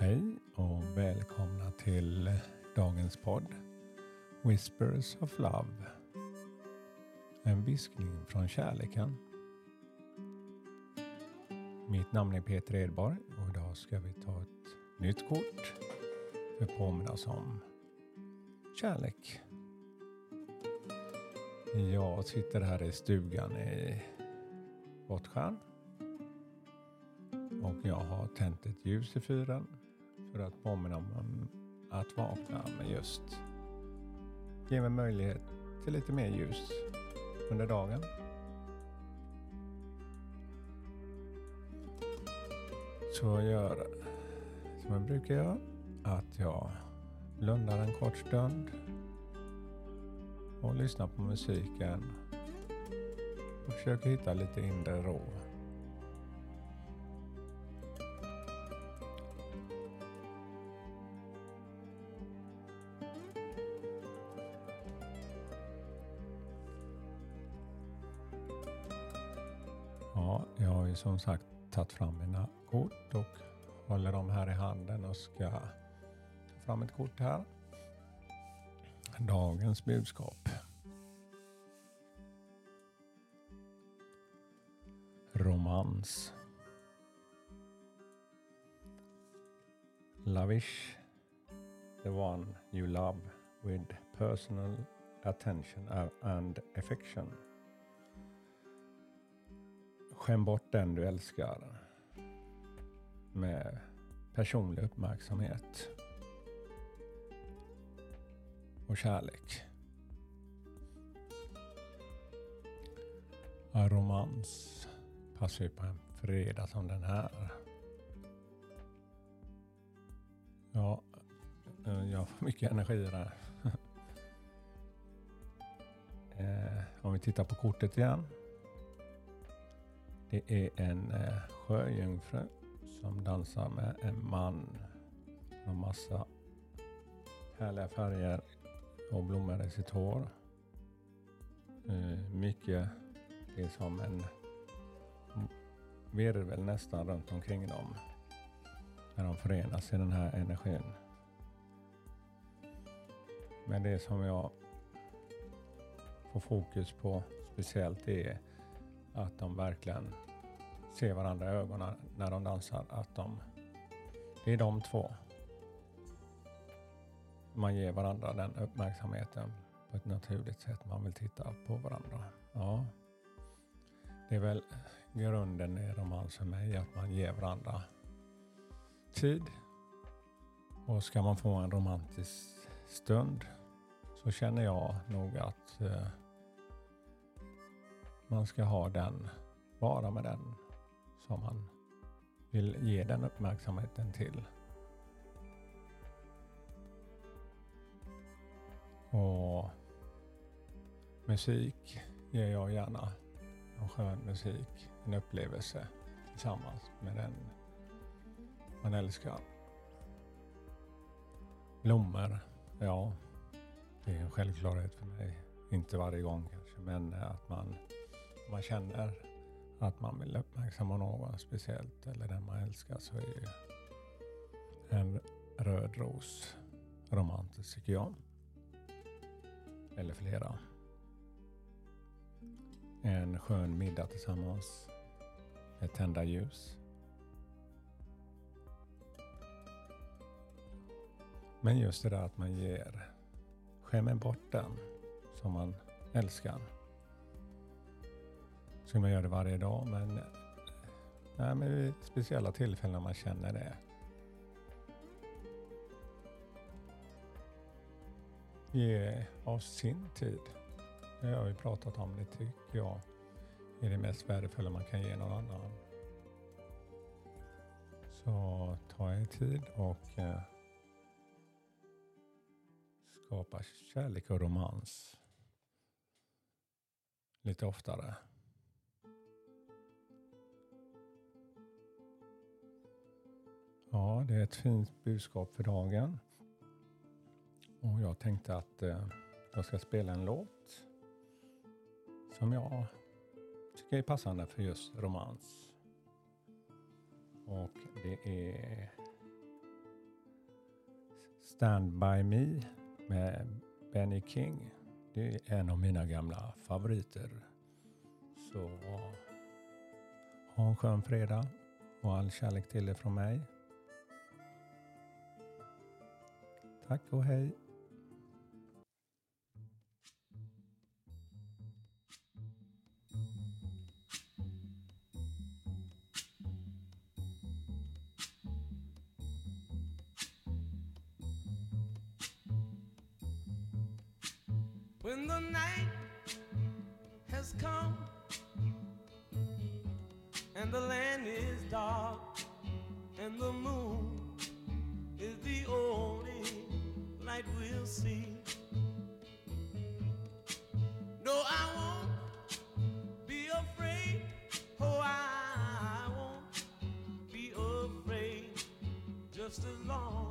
Hej och välkomna till dagens podd Whispers of Love. En viskning från kärleken. Mitt namn är Peter Edborg och idag ska vi ta ett nytt kort för att påminnas om kärlek. Jag sitter här i stugan i Gottskär och jag har tänt ett ljus i fyren för att påminna om att vakna med just ge mig möjlighet till lite mer ljus under dagen. Så jag gör som jag brukar göra, att jag blundar en kort stund och lyssnar på musiken och försöker hitta lite inre ro. Ju som sagt tagit fram mina kort och håller dem här i handen och ska ta fram ett kort här. Dagens budskap. Romans. Lavish the one you love with personal attention and affection. Skäm bort den du älskar med personlig uppmärksamhet och kärlek. Romans passar ju på en fredag som den här. Ja, eh, jag får mycket energi där. Eh, om vi tittar på kortet igen. Det är en eh, sjöjungfru som dansar med en man. Har massa härliga färger och blommor i sitt hår. Eh, mycket, det är som en virvel nästan runt omkring dem. När de förenas i den här energin. Men det som jag får fokus på speciellt är att de verkligen ser varandra i ögonen när de dansar. Att de, det är de två. Man ger varandra den uppmärksamheten på ett naturligt sätt. Man vill titta på varandra. Ja, det är väl grunden i romans för mig, att man ger varandra tid. Och ska man få en romantisk stund så känner jag nog att eh, man ska ha den, vara med den som man vill ge den uppmärksamheten till. Och musik ger jag gärna. En skön musik, en upplevelse tillsammans med den man älskar. Blommor, ja, det är en självklarhet för mig. Inte varje gång kanske, men att man, man känner att man vill uppmärksamma någon speciellt eller den man älskar så är ju en röd ros romantisk tycker jag. Eller flera. En skön middag tillsammans. Ett tända ljus. Men just det där att man ger, skämmer bort den som man älskar. Ska man göra det varje dag, men, eh, nej, men vid speciella tillfällen när man känner det. Ge av sin tid. Det har vi pratat om, det tycker jag är det mest värdefulla man kan ge någon annan. Så ta er tid och eh, skapa kärlek och romans lite oftare. Det är ett fint budskap för dagen. Och jag tänkte att eh, jag ska spela en låt som jag tycker är passande för just romans. Och det är Stand By Me med Benny King. Det är en av mina gamla favoriter. Så ha en skön fredag och all kärlek till er från mig. Tack och hej. When the night has come and the land is dark just as long.